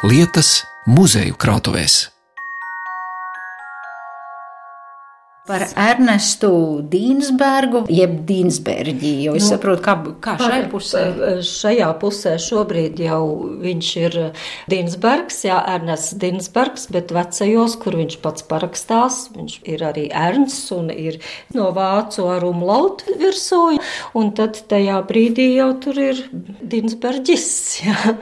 lietas muzeju krātuvēs. Par Ernestu Dīnsbergu, jeb Dīnsberģi, jo es nu, saprotu, kā, kā šajā pusē. Šajā pusē šobrīd jau viņš ir Dīnsbergs, jā, Ernests Dīnsbergs, bet vecajos, kur viņš pats parakstās, viņš ir arī Ernsts un ir no vācu ar umlaut virsū, un tad tajā brīdī jau tur ir Dīnsberģis, jā.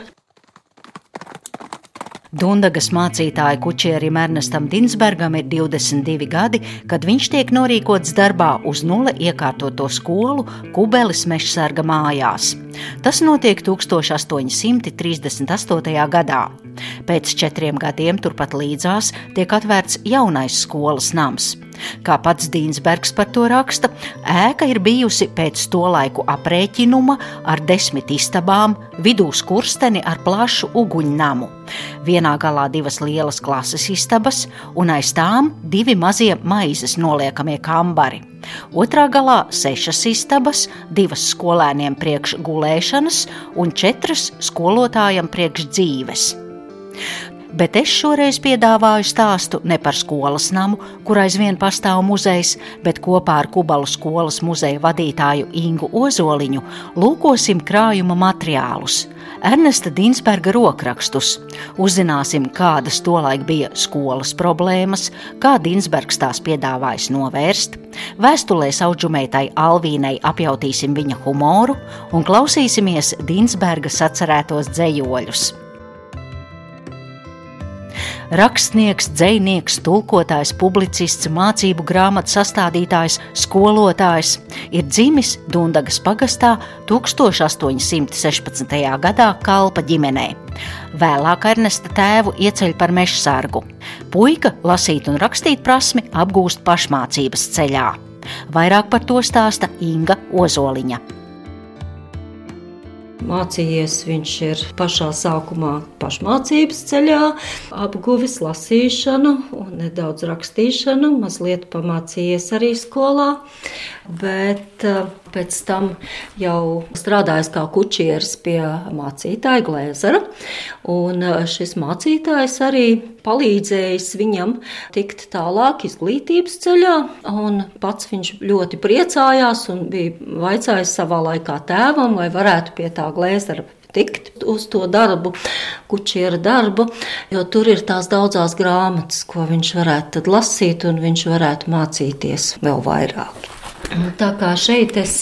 Dundagas mācītāja kučierim Ernestam Dinsbergam ir 22 gadi, kad viņš tiek norīkots darbā uz nulle iekārtoto skolu Kubelis mežsarga mājās. Tas notiek 1838. gadā. Pēc četriem gadiem turpat līdzās tiek atvērts jaunais skolas nams. Kā pats Dīnsbergs par to raksta, ēka ir bijusi pēc to laiku aprēķinuma ar desmit istabām, vidū skursteni ar plašu uguņnamu. Vienā galā divas lielas klases istabas, un aiz tām divi mazie maizes noliekamie kambari. Otrā galā sešas istabas, divas skolēniem priekš gulēšanas un četras skolotājam priekš dzīves bet es šoreiz piedāvāju stāstu ne par skolas namu, kur aizvien pastāv muzejs, bet kopā ar Kubalu skolas muzeja vadītāju Ingu Ozoliņu lūkosim krājuma materiālus. Ernesta Dinsberga rokrakstus. Uzzināsim, kādas tolaik bija skolas problēmas, kā Dinsbergs tās piedāvājis novērst. Vēstulēs auģumētai Alvīnai apjautīsim viņa humoru un klausīsimies Dinsberga sacerētos dzējoļus rakstnieks, dzinieks, tulkotājs, publicists, mācību grāmatu sastādītājs, skolotājs, ir dzimis Dundagas pagastā 1816. gadā Kalpa ģimenē. Vēlāk Ernesta tēvu ieceļ par mežsargu. Puika lasīt un rakstīt prasmi apgūst pašmācības ceļā. Vairāk par to stāsta Inga Ozoliņa. Mācījies viņš ir pašā sākumā pašmācības ceļā, apguvis lasīšanu un nedaudz rakstīšanu, mazliet pamācījies arī skolā, bet eh, pēc tam jau strādājis kā kučieris pie mācītāja Glēzera, un eh, šis mācītājs arī palīdzējis viņam tikt tālāk izglītības ceļā, un pats viņš ļoti priecājās un bija vaicājis savā laikā tēvam, vai varētu pie tā Glēzera tikt uz to darbu, kučiera darbu, jo tur ir tās daudzās grāmatas, ko viņš varētu lasīt, un viņš varētu mācīties vēl vairāk. Tā kā šeit es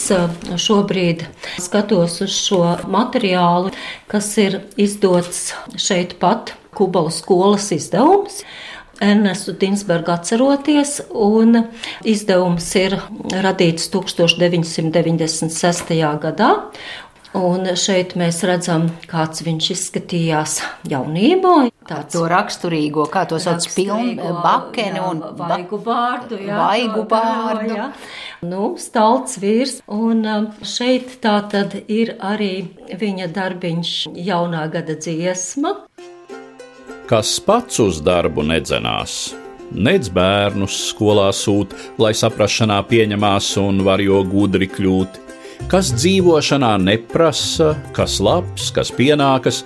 šobrīd skatos uz šo materiālu, kas ir izdots šeit pat Kubalas skolas izdevums. Ernestu Tinsbergu atceroties, un izdevums ir radīts 1996. gadā. Un šeit mēs redzam, kāds viņš izskatījās jaunībā. Tāds to raksturīgo, kā to sauc, pilnu bakeni un vaigu vārdu. Jā, vaigu vārdu. Jā. Nu, stalts vīrs. Un um, šeit tā tad ir arī viņa darbiņš jaunā gada dziesma. Kas pats uz darbu nedzenās, Nec bērnus skolā sūta, lai saprašanā pieņemās un var jo gudri kļūt kas dzīvošanā neprasa, kas labs, kas pienākas,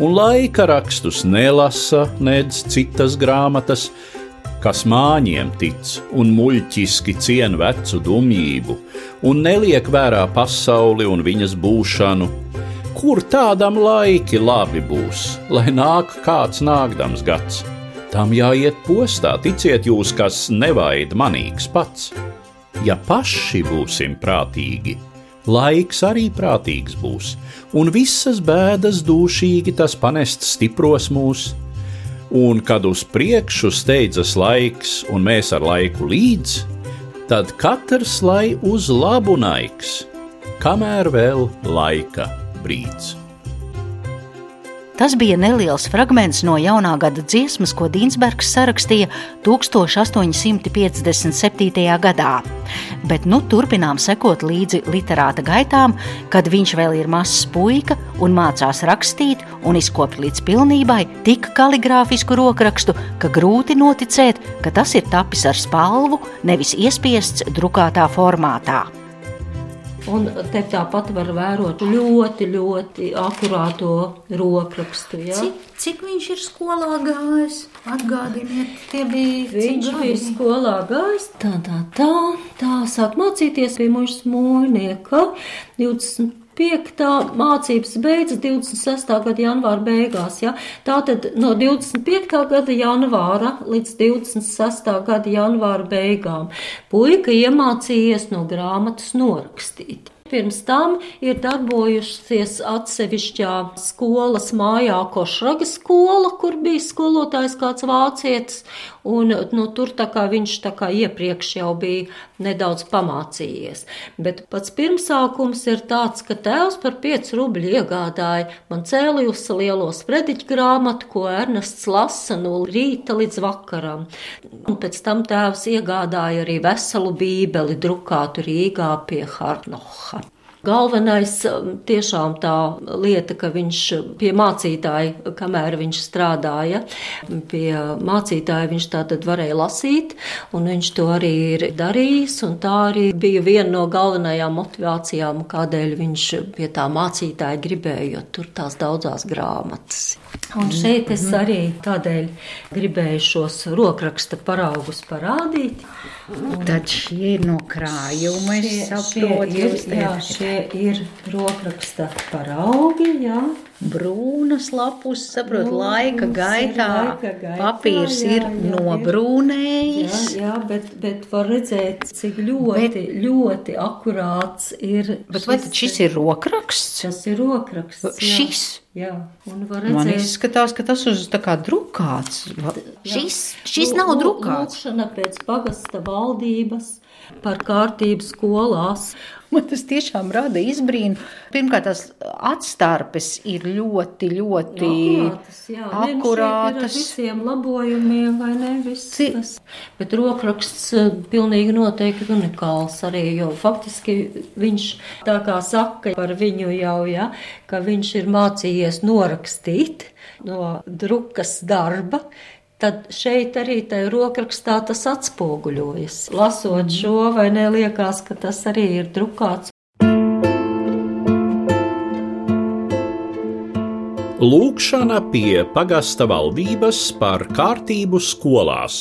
un laika rakstus nelasa, nedz citas grāmatas, kas māņiem tic un muļķiski cien vecu dumjību, un neliek vērā pasauli un viņas būšanu. Kur tādam laiki labi būs, lai nāk kāds nākdams gads? Tam jāiet postā, ticiet jūs, kas nevaid manīgs pats. Ja paši būsim prātīgi, laiks arī prātīgs būs, un visas bēdas dūšīgi tas panest stipros mūs. Un kad uz priekšu steidzas laiks, un mēs ar laiku līdz, tad katrs lai uz labu naiks, kamēr vēl laika brīdis. Tas bija neliels fragments no jaunā gada dziesmas, ko Dīnsbergs sarakstīja 1857. gadā. Bet nu turpinām sekot līdzi literāta gaitām, kad viņš vēl ir mazs puika un mācās rakstīt un izkopt līdz pilnībai tik kaligrāfisku rokrakstu, ka grūti noticēt, ka tas ir tapis ar spalvu, nevis iespiests drukātā formātā. Un te tāpat var vērot ļoti, ļoti akurāto rokrakstu. Ja? Cik, cik viņš ir skolā gājis? Atgādiniet, tie bija Viņš bija skolā gājis. Tā, tā, tā, tā sāk mācīties pie mūža mūjnieka 20. Piektā mācības beidzas 26. gada janvāra beigās. Ja? Tātad no 25. gada janvāra līdz 26. gada janvāra beigām puika iemācījies no grāmatas norakstīt. Pirms tam ir darbojusies atsevišķā skolas mājā Košraga skola, kur bija skolotājs kāds vācietis, un nu, tur tā kā viņš tā kā iepriekš jau bija nedaudz pamācījies. Bet pats pirmsākums ir tāds, ka tēvs par 5 rubļu iegādāja man cēlijus lielo sprediķu grāmatu, ko Ernests lasa no rīta līdz vakaram. Un pēc tam tēvs iegādāja arī veselu bībeli drukātu Rīgā pie Harnoha. Galvenais um, tiešām tā lieta, ka viņš pie mācītāja, kamēr viņš strādāja, pie mācītāja viņš tātad varēja lasīt, un viņš to arī ir darījis, un tā arī bija viena no galvenajām motivācijām, kādēļ viņš pie tā mācītāja gribēja, jo tur tās daudzās grāmatas. Un šeit es arī tādēļ gribēju šos rokraksta paraugus parādīt. Un Tad šie ir no krājuma, es saprotu. Jā, šie ir rokraksta paraugi, jā. Brūnas lapus, saprotu, Nu, laika gaitā. laika gaitā, Papīrs jā, ir jā, nobrūnējis. Jā, jā bet, bet var redzēt, cik ļoti, bet, ļoti akurāts ir. Bet vai tad šis ir rokraksts? Tas ir rokraksts. jā. Šis? Jā, un var Man redzēt. izskatās, ka tas uz tā kā drukāts. Šis, šis nav drukāts. Lūkšana pēc pagasta valdības par kārtību skolās. Man tas tiešām rada izbrīnu. Pirmkārt, tās atstarpes ir ļoti, ļoti Akurātas, Ir ar visiem labojumiem, vai ne? Viss, tas. Bet rokraksts eh, pilnīgi noteikti unikāls arī, jo faktiski viņš tā kā saka par viņu jau, ja, ka viņš ir mācījies norakstīt no drukas darba. Tad šeit arī tajā rokrakstā tas atspoguļojas. Lasot šo, vai neliekas, ka tas arī ir drukāts Lūkšana pie pagasta valdības par kārtību skolās.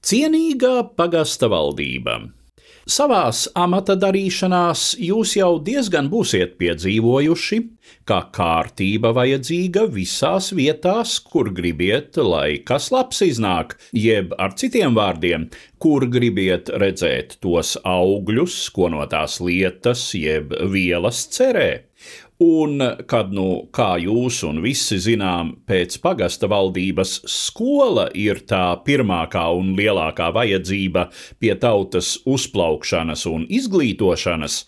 Cienīgā pagasta valdība. Savās amata darīšanās jūs jau diezgan būsiet piedzīvojuši, ka kārtība vajadzīga visās vietās, kur gribiet, lai kas labs iznāk, jeb ar citiem vārdiem, kur gribiet redzēt tos augļus, ko no tās lietas, jeb vielas cerē. Un, kad nu, kā jūs un visi zinām, pēc pagasta valdības skola ir tā pirmākā un lielākā vajadzība pie tautas uzplaukšanas un izglītošanas,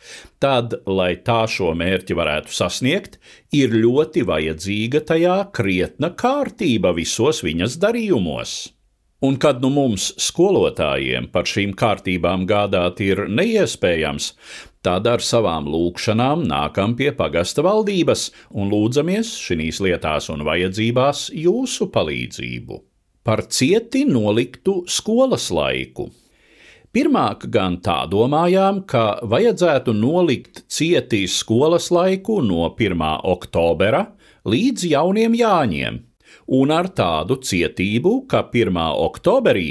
tad, lai tā šo mērķi varētu sasniegt, ir ļoti vajadzīga tajā krietna kārtība visos viņas darījumos. Un kad nu mums, skolotājiem, par šīm kārtībām gādāt ir neiespējams, tad ar savām lūgšanām nākam pie pagasta valdības un lūdzamies šīs lietās un vajadzībās jūsu palīdzību. Par cieti noliktu skolas laiku. Pirmāk gan tā domājām, ka vajadzētu nolikt cietīs skolas laiku no 1. oktobra līdz jauniem jāņiem, un ar tādu cietību, ka 1. oktobrī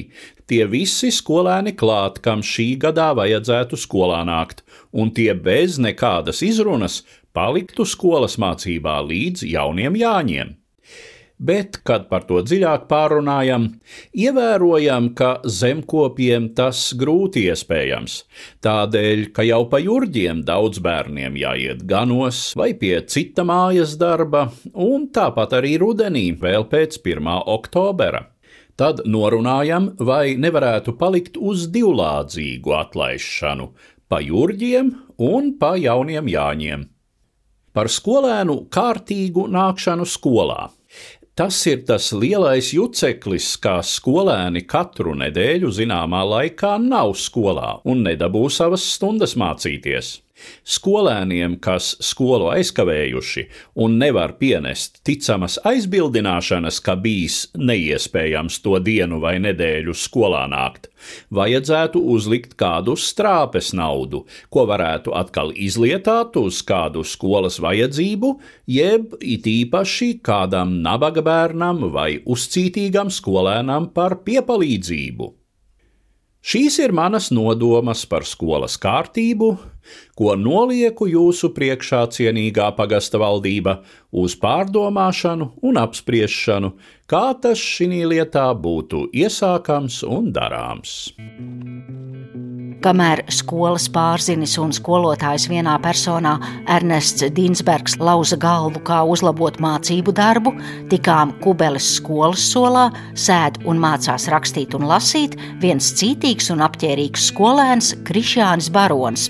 tie visi skolēni klāt, kam šī gadā vajadzētu skolā nākt, un tie bez nekādas izrunas paliktu skolas mācībā līdz jauniem jāņiem. Bet, kad par to dziļāk pārunājam, ievērojam, ka zemkopiem tas grūti iespējams. Tādēļ, ka jau pa jurģiem daudz bērniem jāiet ganos vai pie cita mājas darba, un tāpat arī rudenī vēl pēc 1. oktobra. Tad norunājam, vai nevarētu palikt uz divlādzīgu atlaišanu pa jurģiem un pa jauniem jāņiem. Par skolēnu kārtīgu nākšanu skolā. Tas ir tas lielais juceklis, kā skolēni katru nedēļu zināmā laikā nav skolā un nedabū savas stundas mācīties. Skolēniem, kas skolu aizkavējuši un nevar pienest ticamas aizbildināšanas, ka bijis neiespējams to dienu vai nedēļu skolā nākt, vajadzētu uzlikt kādu strāpes naudu, ko varētu atkal izlietāt uz kādu skolas vajadzību, jeb it īpaši kādam nabaga bērnam vai uzcītīgam skolēnam par piepalīdzību. Šīs ir manas nodomas par skolas kārtību, ko nolieku jūsu priekšā cienīgā pagasta valdība uz pārdomāšanu un apspriešanu, kā tas šī lietā būtu iesākams un darāms. Kamēr skolas pārzinis un skolotājs vienā personā Ernests Dinsbergs lauza galvu, kā uzlabot mācību darbu, tikām Kubeles skolas solā sēd un mācās rakstīt un lasīt viens cītīgs un apģērbīgs skolēns Krišjānis Barons,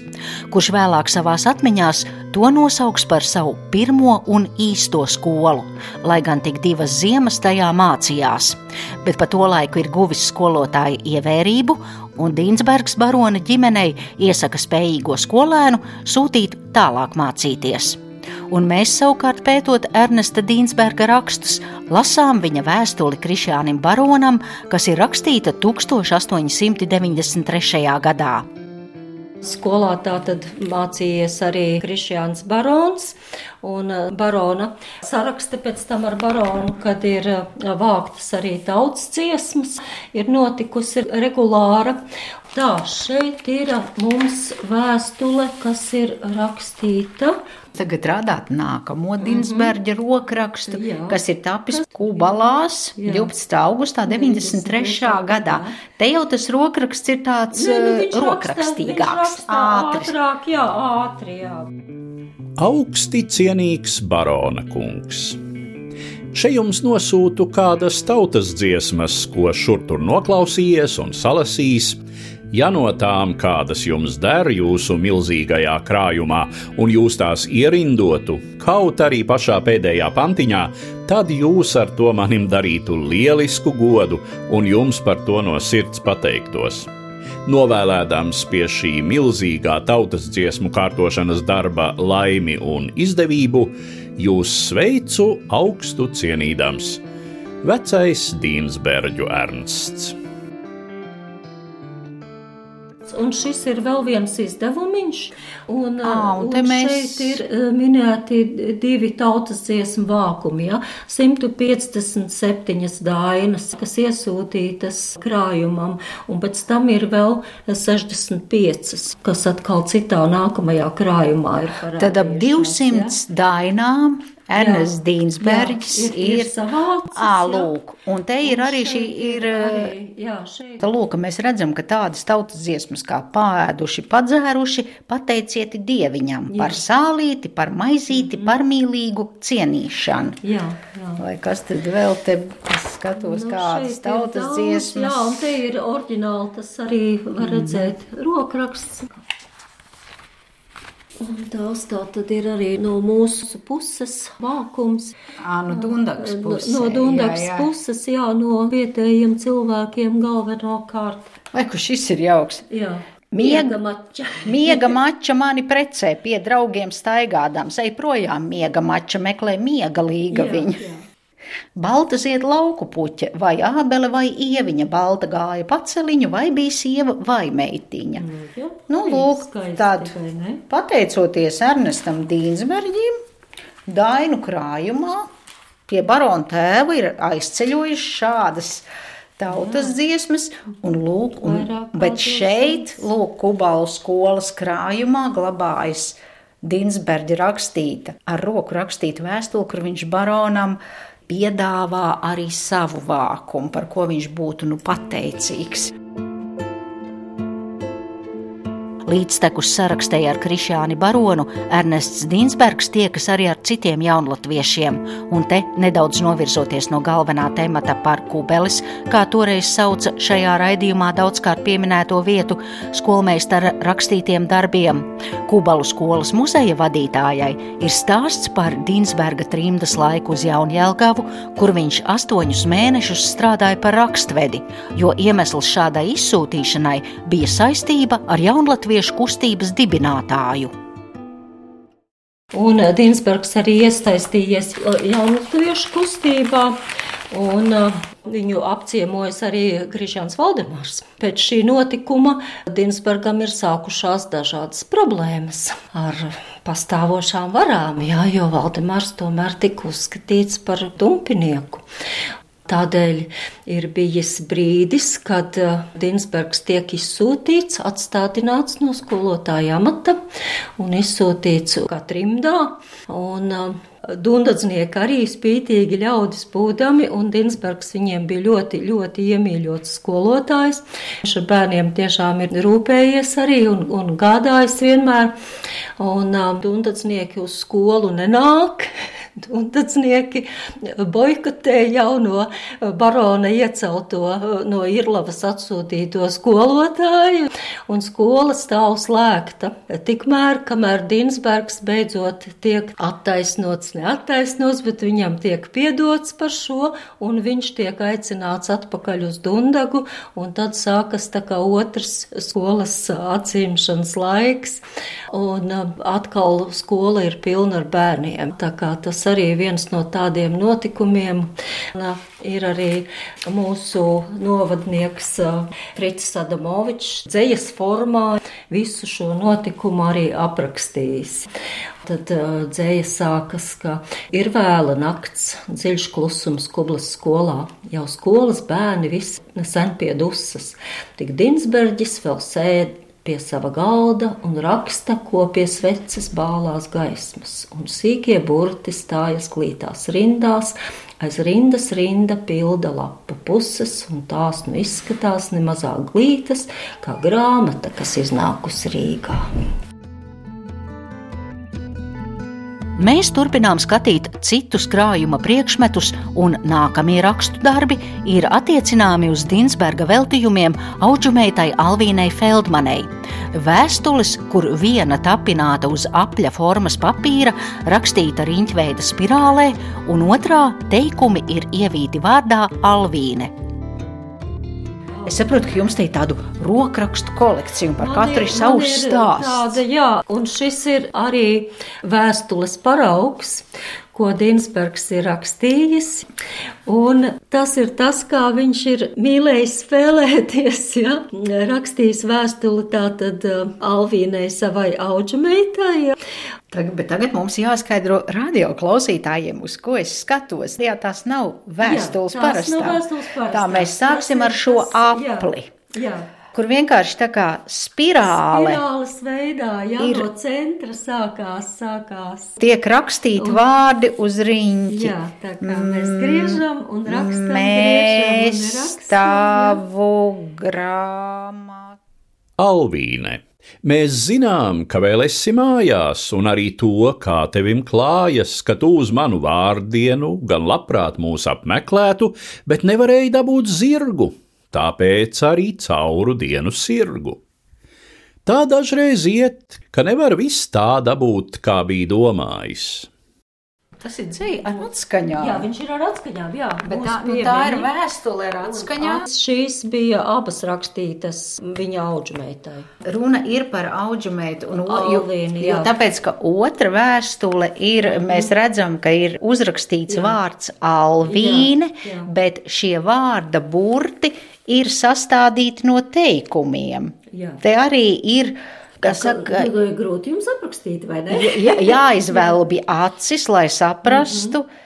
kurš vēlāk savās atmiņās to nosauks par savu pirmo un īsto skolu, lai gan tik divas ziemas tajā mācījās, bet pa to laiku ir guvis skolotāja ievērību un Dīnsbergs barona ģimenei iesaka spējīgo skolēnu sūtīt tālāk mācīties. Un mēs savukārt pētot Ernesta Dīnsberga rakstus, lasām viņa vēstuli Krišānam Baronam, kas ir rakstīta 1893. gadā. Skolā tā tad mācījies arī Krišjāns Barons un eh, barona saraksti pēc tam ar baronu, kad ir eh, vāktas arī tautas dziesmas, ir notikusi regulāra. Tā, šeit ir mums vēstule, kas ir rakstīta Tagad rādāt nākamo Dinsberģa mm -hmm. rokrakstu, Jā. kas ir tapis Kubalās Jā. 12. augustā 93. gadā. Te jau tas rokraksts ir tāds ne, nu, uh, rokrakstīgāks, ātrs. Ātrāk, jā, ātri, jā. Augsti cienīgs barona kungs. Šeit jums nosūtu kādas tautas dziesmas, ko šur tur noklausījies un salasījis, Ja no tām kādas jums der jūsu milzīgajā krājumā, un jūs tās ierindotu, kaut arī pašā pēdējā pantiņā, tad jūs ar to manim darītu lielisku godu un jums par to no sirds pateiktos. Novēlēdams pie šī milzīgā tautas dziesmu kārtošanas darba laimi un izdevību, jūs sveicu augstu cienīdams. Vecais Dīnsberģu Ernsts un šis ir vēl viens izdevumiņš. Un, à, un, un mēs... šeit ir minēti divi tautas dziesmu vākumi, ja? 157 dainas, kas iesūtītas krājumam, un pēc tam ir vēl 65, kas atkal citā nākamajā krājumā ir parādījušās. Tad ap 200 ja? dainām Ernests Dīnsbergs ir, ir, ir savācis. À, lūk, un te ir arī šī ir. Arī, jā, šeit. Lūk, mēs redzam, ka tādas tautas dziesmas kā pāēduši, padzēruši, pateicieti dieviņam jā. par sālīti, par maizīti, mm -hmm. par mīlīgu cienīšanu. Jā, jā. Vai kas tad vēl te skatos, nu, kādas tautas daudz, dziesmas? Jā, un te ir oriģināli tas arī var redzēt mm -hmm. rokraksts. Un tās tā tad ir arī no mūsu puses vākums. À, no Dundagas puses. No, no Dundagas jā, jā. puses, jā, no vietējiem cilvēkiem galvenokārt. Vai, ka šis ir jauks? Jā. Miega mača. miega mača mani precē pie draugiem staigādams. Ej projām miega mača, meklē miega līga jā, viņu. Jā. Balta zied lauku puķe, vai ābele, vai ieviņa, balta gāja paceliņu, vai bija sieva vai meitiņa. Nu, jā, nu lūk, tad, pateicoties Ernestam Dīnsberģim, Dainu krājumā pie barona tēva ir aizceļojuši šādas tautas Jā. dziesmas, un lūk, un, bet šeit, lūk, Kubalu skolas krājumā glabājas Dinsberģa rakstīta, ar roku rakstīta vēstule, kur viņš baronam piedāvā arī savu vākumu, par ko viņš būtu nu pateicīgs. Līdztekus sarakstēji ar Krišāni Baronu, Ernests Dinsbergs tiekas arī ar citiem jaunlatviešiem, un te nedaudz novirzoties no galvenā temata par kubelis, kā toreiz sauca šajā raidījumā daudzkārt pieminēto vietu, skolmeistara rakstītiem darbiem. Kubalu skolas muzeja vadītājai ir stāsts par Dinsberga trimdas laiku uz Jaunjēlgavu, kur viņš astoņus mēnešus strādāja par rakstvedi, jo iemesls šādai izsūtīšanai bija saistība ar jaunlatviešu latviešu kustības dibinātāju. Un Dinsbergs arī iesaistījies jaunatviešu kustībā. Un uh, viņu apciemojas arī Krišjāns Valdemārs. Pēc šī notikuma Dinsbergam ir sākušās dažādas problēmas ar pastāvošām varām, jā, jo Valdemārs tomēr tika uzskatīts par dumpinieku. Tādēļ ir bijis brīdis, kad uh, Dinsbergs tiek izsūtīts, atstādināts no skolotāja amata un izsūtīts kā trimdā. Un, uh, Dundadznieki arī spītīgi ļaudis būdami, un Dinsbergs viņiem bija ļoti, ļoti iemīļots skolotājs. Viņš ar bērniem tiešām ir rūpējies arī un, un gādājis vienmēr, un um, Dundadznieki uz skolu nenāk. Dundadznieki boikotē jauno barona iecelto no Irlavas atsūtīto skolotāju, un skola stāv slēgta. Tikmēr, kamēr Dinsbergs beidzot tiek attaisnots, neattaisnots, bet viņam tiek piedots par šo, un viņš tiek aicināts atpakaļ uz Dundagu, un tad sākas tā kā otrs skolas atcīmšanas laiks, un atkal skola ir pilna ar bērniem. Tā kā tas arī viens no tādiem notikumiem. Ir arī mūsu novadnieks Frits Adamovičs dzējas formā visu šo notikumu arī aprakstījis. Tad dzēja sākas, ka ir vēla nakts, dziļš klusums Kublas skolā. Jau skolas bērni visi nesen pie dusas. Tik Dinsberģis vēl sēd pie sava galda un raksta, ko pie sveces bālās gaismas, un sīkie burti stājas glītās rindās, aiz rindas rinda pilda lapa puses, un tās nu izskatās nemazāk glītas, kā grāmata, kas iznākusi Rīgā. Mēs turpinām skatīt citus krājuma priekšmetus, un nākamie rakstu darbi ir attiecināmi uz Dinsberga veltījumiem auģumeitai Alvīnai Feldmanei. Vēstules, kur viena tapināta uz apļa formas papīra, rakstīta riņķveida spirālē, un otrā teikumi ir ievīti vārdā Alvīne. Es saprotu, ka jums te ir tādu rokrakstu kolekciju, par man katru ir savs stāsts. Tāda, jā, un šis ir arī vēstules paraugs, ko Dinsbergs ir rakstījis. Un tas ir tas, kā viņš ir mīlējis spēlēties. Ja? Rakstījis vēstuli tātad uh, Alvīnai savai auģameitai. Ja? Tagad, tagad mums jāskaidro radio klausītājiem, uz ko es skatos. Jā, tās nav vēstules parastā. Tā mēs sāksim ar šo apli. Jā, jā kur vienkārši tā kā spirāle. Spirāles veidā, jā, ir, no centra sākās, sākās. Tiek rakstīti un, vārdi uz riņķi. Jā, tā kā mēs griežam un rakstam. Mēs tavu grāmatu. Alvīne. Mēs zinām, ka vēl esi mājās, un arī to, kā tevim klājas, ka tu uz manu vārdienu gan labprāt mūs apmeklētu, bet nevarēji dabūt zirgu, tāpēc arī cauru dienu sirgu. Tā dažreiz iet, ka nevar viss tā dabūt, kā bija domājis. Tas ir dzēja ar atskaņām. Jā, viņš ir ar atskaņām. Jā, bet tā, nu, tā ir vēstule ar atskaņām. Šīs bija abas rakstītas viņa auģumeitai. Runa ir par auģumeitu. Un, Alvīni, jo, jo tāpēc, ka otra vēstule ir, mm. mēs redzam, ka ir uzrakstīts jā. vārds Alvīne, jā, jā. bet šie vārda burti ir sastādīti no teikumiem. Jā. Te arī ir Kas saka, ka grūti jums aprakstīt, vai ne? jā, jāizvēl bija acis, lai saprastu. Mm -hmm.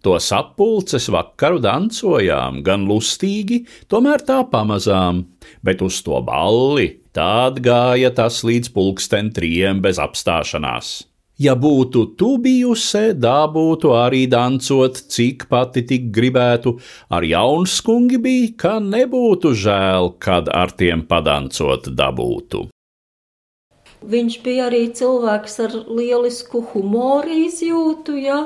To sapulces vakaru dancojām, gan lustīgi, tomēr tā pamazām, bet uz to balli tād gāja tas līdz pulksten trijiem bez apstāšanās. Ja būtu tu bijusi, dā būtu arī dancot, cik pati tik gribētu, ar jaunskungi bija, ka nebūtu žēl, kad ar tiem padancot dabūtu. Viņš bija arī cilvēks ar lielisku humoru izjūtu, ja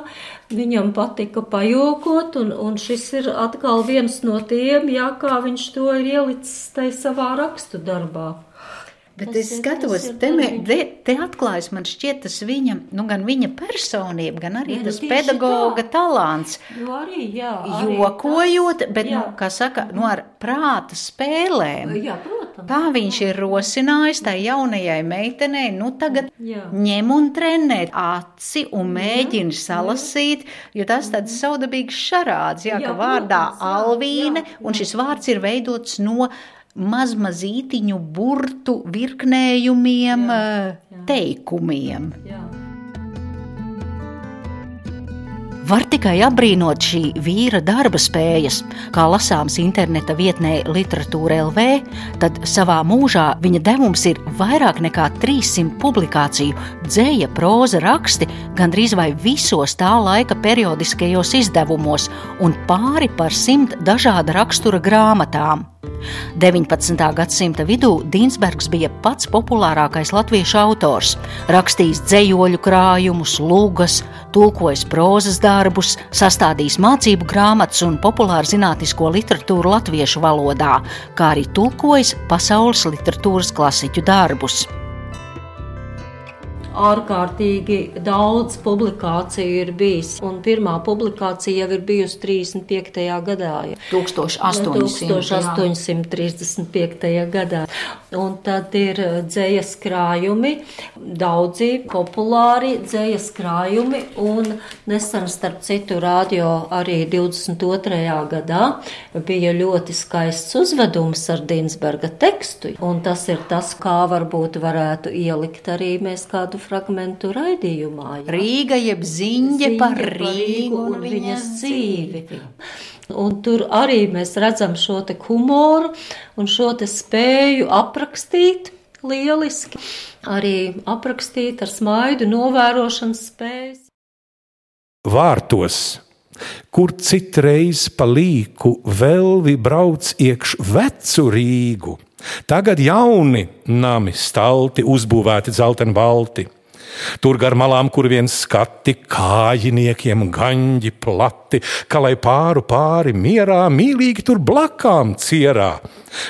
viņam patika pajokot, un, un šis ir atkal viens no tiem, ja kā viņš to ir ielicis tai savā rakstu darbā. Bet tas es ir, skatos, te, me, te, te atklājas man šķiet tas viņa, nu gan viņa personība, gan arī ne, tas nu, pedagoga tā. talants. Jo nu, arī, jā. Arī Jokojot, bet, jā. nu, kā saka, nu ar prāta spēlēm. Jā, protams. Tā viņš ir rosinājis tai jaunajai meitenei, nu tagad Jā. ņem un trenē aci un mēģini salasīt, jo tas tāds saudabīgs šarāds, jā, Jā, ka vārdā protams, jā, Alvīne, jā, un šis vārds ir veidots no mazmazītiņu burtu virknējumiem, eh, teikumiem. Jā. Var tikai apbrīnot šī vīra darba spējas, kā lasāms interneta vietnē Literatūra LV, tad savā mūžā viņa devums ir vairāk nekā 300 publikāciju, dzēja, próza, raksti gandrīz vai visos tā laika periodiskajos izdevumos un pāri par simt dažāda rakstura grāmatām. 19. gadsimta vidū Dīnsbergs bija pats populārākais latviešu autors. Rakstījis dzējoļu krājumus, lūgas, tulkojis prozas darbus, sastādījis mācību grāmatas un populāru zinātnisko literatūru latviešu valodā, kā arī tulkojis pasaules literatūras klasiķu darbus. Ārkārtīgi daudz publikāciju ir bijis. Un pirmā publikācija jau ir bijusi 35. gadā. ja. 1800. 1835. gadā. Un tad ir eh, dzējas krājumi, daudzi populāri dzējas krājumi, un nesen, starp citu, radio arī 22. gadā bija ļoti skaists uzvedums ar Dinsberga tekstu, un tas ir tas, kā varbūt varētu ielikt arī mēs kādu fragmentu raidījumā. ja? Rīga jeb ziņģe par Rīgu un viņas dzīvi. Un tur arī mēs redzam šo te humoru un šo te spēju aprakstīt lieliski, arī aprakstīt ar smaidu novērošanas spējas. Vārtos, kur citreiz pa līku velvi brauc iekš vecu Rīgu, tagad jauni nami stalti uzbūvēti dzelteni balti. Tur gar malām, kur viens skati, kājiniekiem gaņģi plati, kā lai pāru pāri mierā, mīlīgi tur blakām cierā.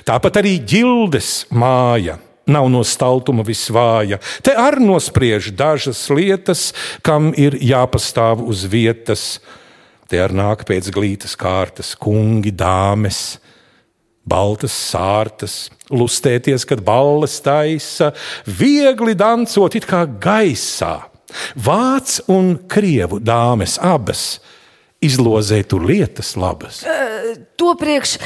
Tāpat arī ģildes māja. Nav no staltuma visvāja. Te ar nospriež dažas lietas, kam ir jāpastāv uz vietas. Te ar nāk pēc glītas kārtas kungi, dāmes, baltas sārtas, lustēties, kad balles taisa, viegli dancot it kā gaisā. Vācu un krievu dāmes abas izlozē tur lietas labas. To priekš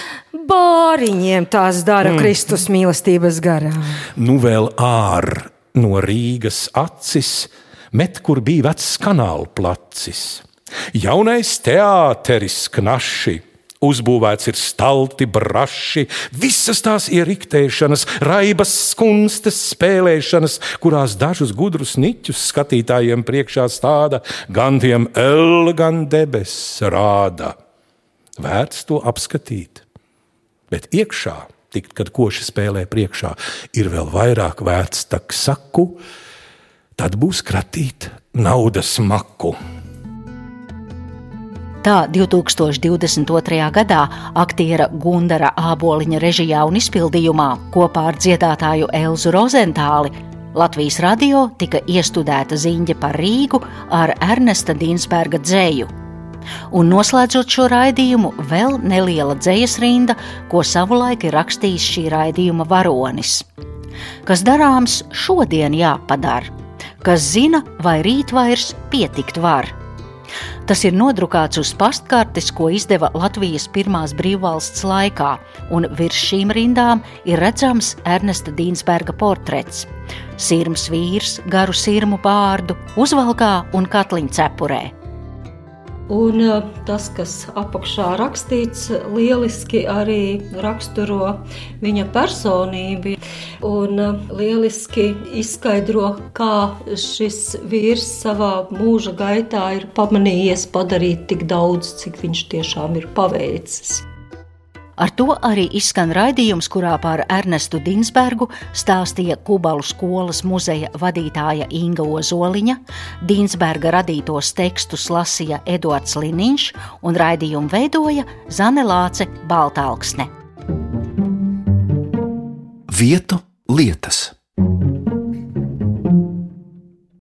bāriņiem tās dara mm. Kristus mīlestības garā. Nu vēl ār no Rīgas acis, met kur bija vecs kanāla placis. Jaunais teāteris knaši. Uzbūvēts ir stalti, braši, visas tās ieriktēšanas, raibas, skunstas spēlēšanas, kurās dažus gudrus niķus skatītājiem priekšā stāda, gan tiem el, gan debesis rāda. Vērts to apskatīt, bet iekšā, tikt, kad koši spēlē priekšā, ir vēl vairāk vērts tak saku, tad būs kratīt naudas maku. Tā 2022. gadā aktiera Gundara Āboliņa režijā un izpildījumā kopā ar dziedātāju Elzu Rozentāli Latvijas radio tika iestudēta ziņa par Rīgu ar Ernesta Dīnsberga dzēju. Un noslēdzot šo raidījumu, vēl neliela dzējas rinda, ko savulaik ir rakstījis šī raidījuma varonis. Kas darāms šodien jāpadara, kas zina, vai rīt vairs pietikt var. Tas ir nodrukāts uz pastkartes, ko izdeva Latvijas pirmās brīvvalsts laikā, un virs šīm rindām ir redzams Ernesta Dīnsberga portrets. Sirms vīrs, garu sirmu pārdu, uzvalkā un katliņa cepurē. Un eh, tas, kas apakšā rakstīts, lieliski arī raksturo viņa personību. Un eh, lieliski izskaidro, kā šis vīrs savā mūža gaitā ir pamanījies padarīt tik daudz, cik viņš tiešām ir paveicis. Ar to arī izskan raidījums, kurā par Ernestu Dinsbergu stāstīja Kubalu skolas muzeja vadītāja Inga Ozoliņa, Dinsberga radītos tekstus lasīja Eduards Liniņš un raidījumu veidoja Zane Lāce Baltāksne. Vietu lietas.